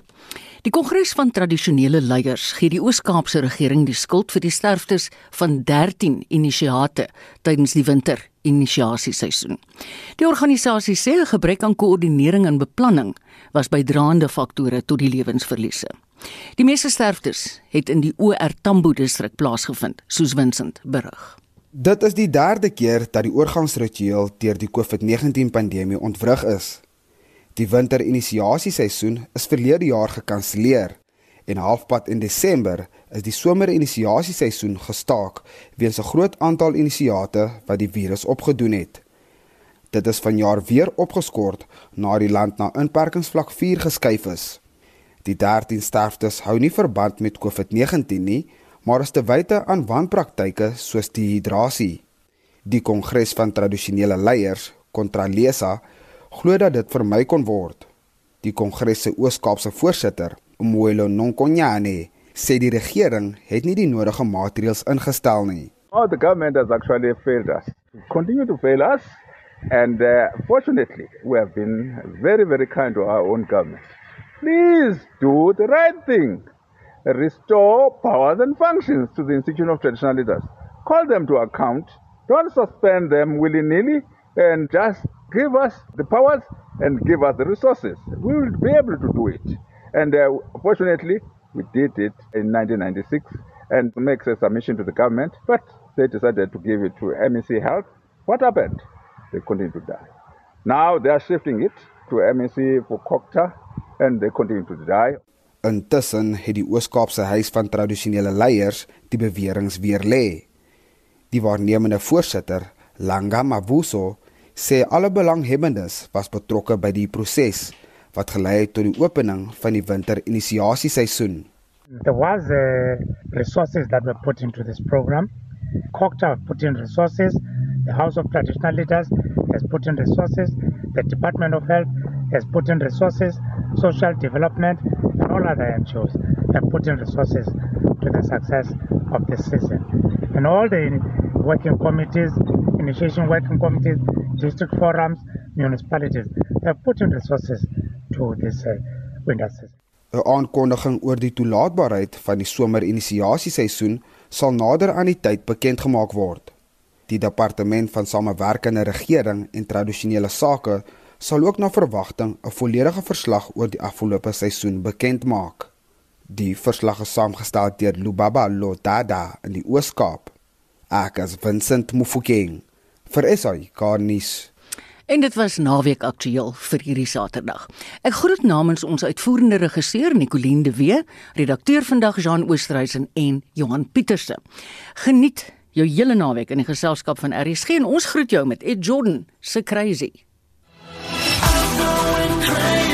Die Kongres van Tradisionele Leiers gee die Oos-Kaapse regering die skuld vir die sterftes van 13 inisiate tydens die winter inisiasieseisoen. Die organisasie sê 'n gebrek aan koördinering en beplanning was bydraende faktore tot die lewensverliese. Die meeste sterftes het in die OR Tambo distrik plaasgevind, soos Vincent berig. Dit is die derde keer dat die oorgangsritueel deur die COVID-19 pandemie ontwrig is. Die winterinisiasieseisoen is verlede jaar gekanselleer en halfpad in Desember is die somerinisiasieseisoen gestaak weens 'n groot aantal inisiate wat die virus opgedoen het. Dit is vanjaar weer opgeskort na die land na inperkingsvlak 4 geskuif is. Die 13 sterftes hou nie verband met COVID-19 nie, maar is te wyte aan wanpraktyke soos dehydrasie. Die Kongres van Tradisionele Leiers, Kontralesa, glo dat dit vermy kon word. Die Kongres se Oos-Kaapse voorsitter, Moelo Nonkonyane, sê die regering het nie die nodige maatreëls ingestel nie. Oh, the government has actually failed us. Continue to fail us and uh, fortunately we have been very very kind to our own government. Please do the right thing. Restore powers and functions to the institution of traditional leaders. Call them to account. Don't suspend them willy-nilly and just give us the powers and give us the resources. We will be able to do it. And uh, fortunately, we did it in 1996 and makes a submission to the government, but they decided to give it to MEC Health. What happened? They continued to die. Now they are shifting it to MEC for Cocta and they continue to die. Intussen het die Oos-Kaapse Huis van Tradisionele Leiers die beweringe weer lê. Die waarnemende voorsitter, Langa Mavuso, sê alle belanghebbendes was betrokke by die proses wat gelei het tot die opening van die winterinisiasieseisoen. There was uh, resources that were put into this program. Cocta put in resources. The House of Traditional Leaders has put in resources. The Department of Health has put in resources. Social Development and all other NGOs have put in resources to the success of this season. And all the working committees, initiation working committees, district forums, municipalities have put in resources to this uh, winter season. 'n Aankondiging oor die toelaatbaarheid van die somerinisiasieseisoen sal nader aan die tyd bekend gemaak word. Die departement van samewerkende regering en tradisionele sake sal ook na verwagting 'n volledige verslag oor die afgelope seisoen bekend maak. Die verslag is saamgestel deur Lubaba Lodada in die Oos-Kaap. Ek as Vincent Mufokeng vir SAI Garnis. En dit was naweek aktueel vir hierdie Saterdag. Ek groet namens ons uitvoerende regisseur Nicoline de Wee, redakteur vandag Jean Oosterhuizen en Johan Pieterse. Geniet jou hele naweek in die geselskap van RSG en ons groet jou met Ed Jordan se Crazy. Going crazy.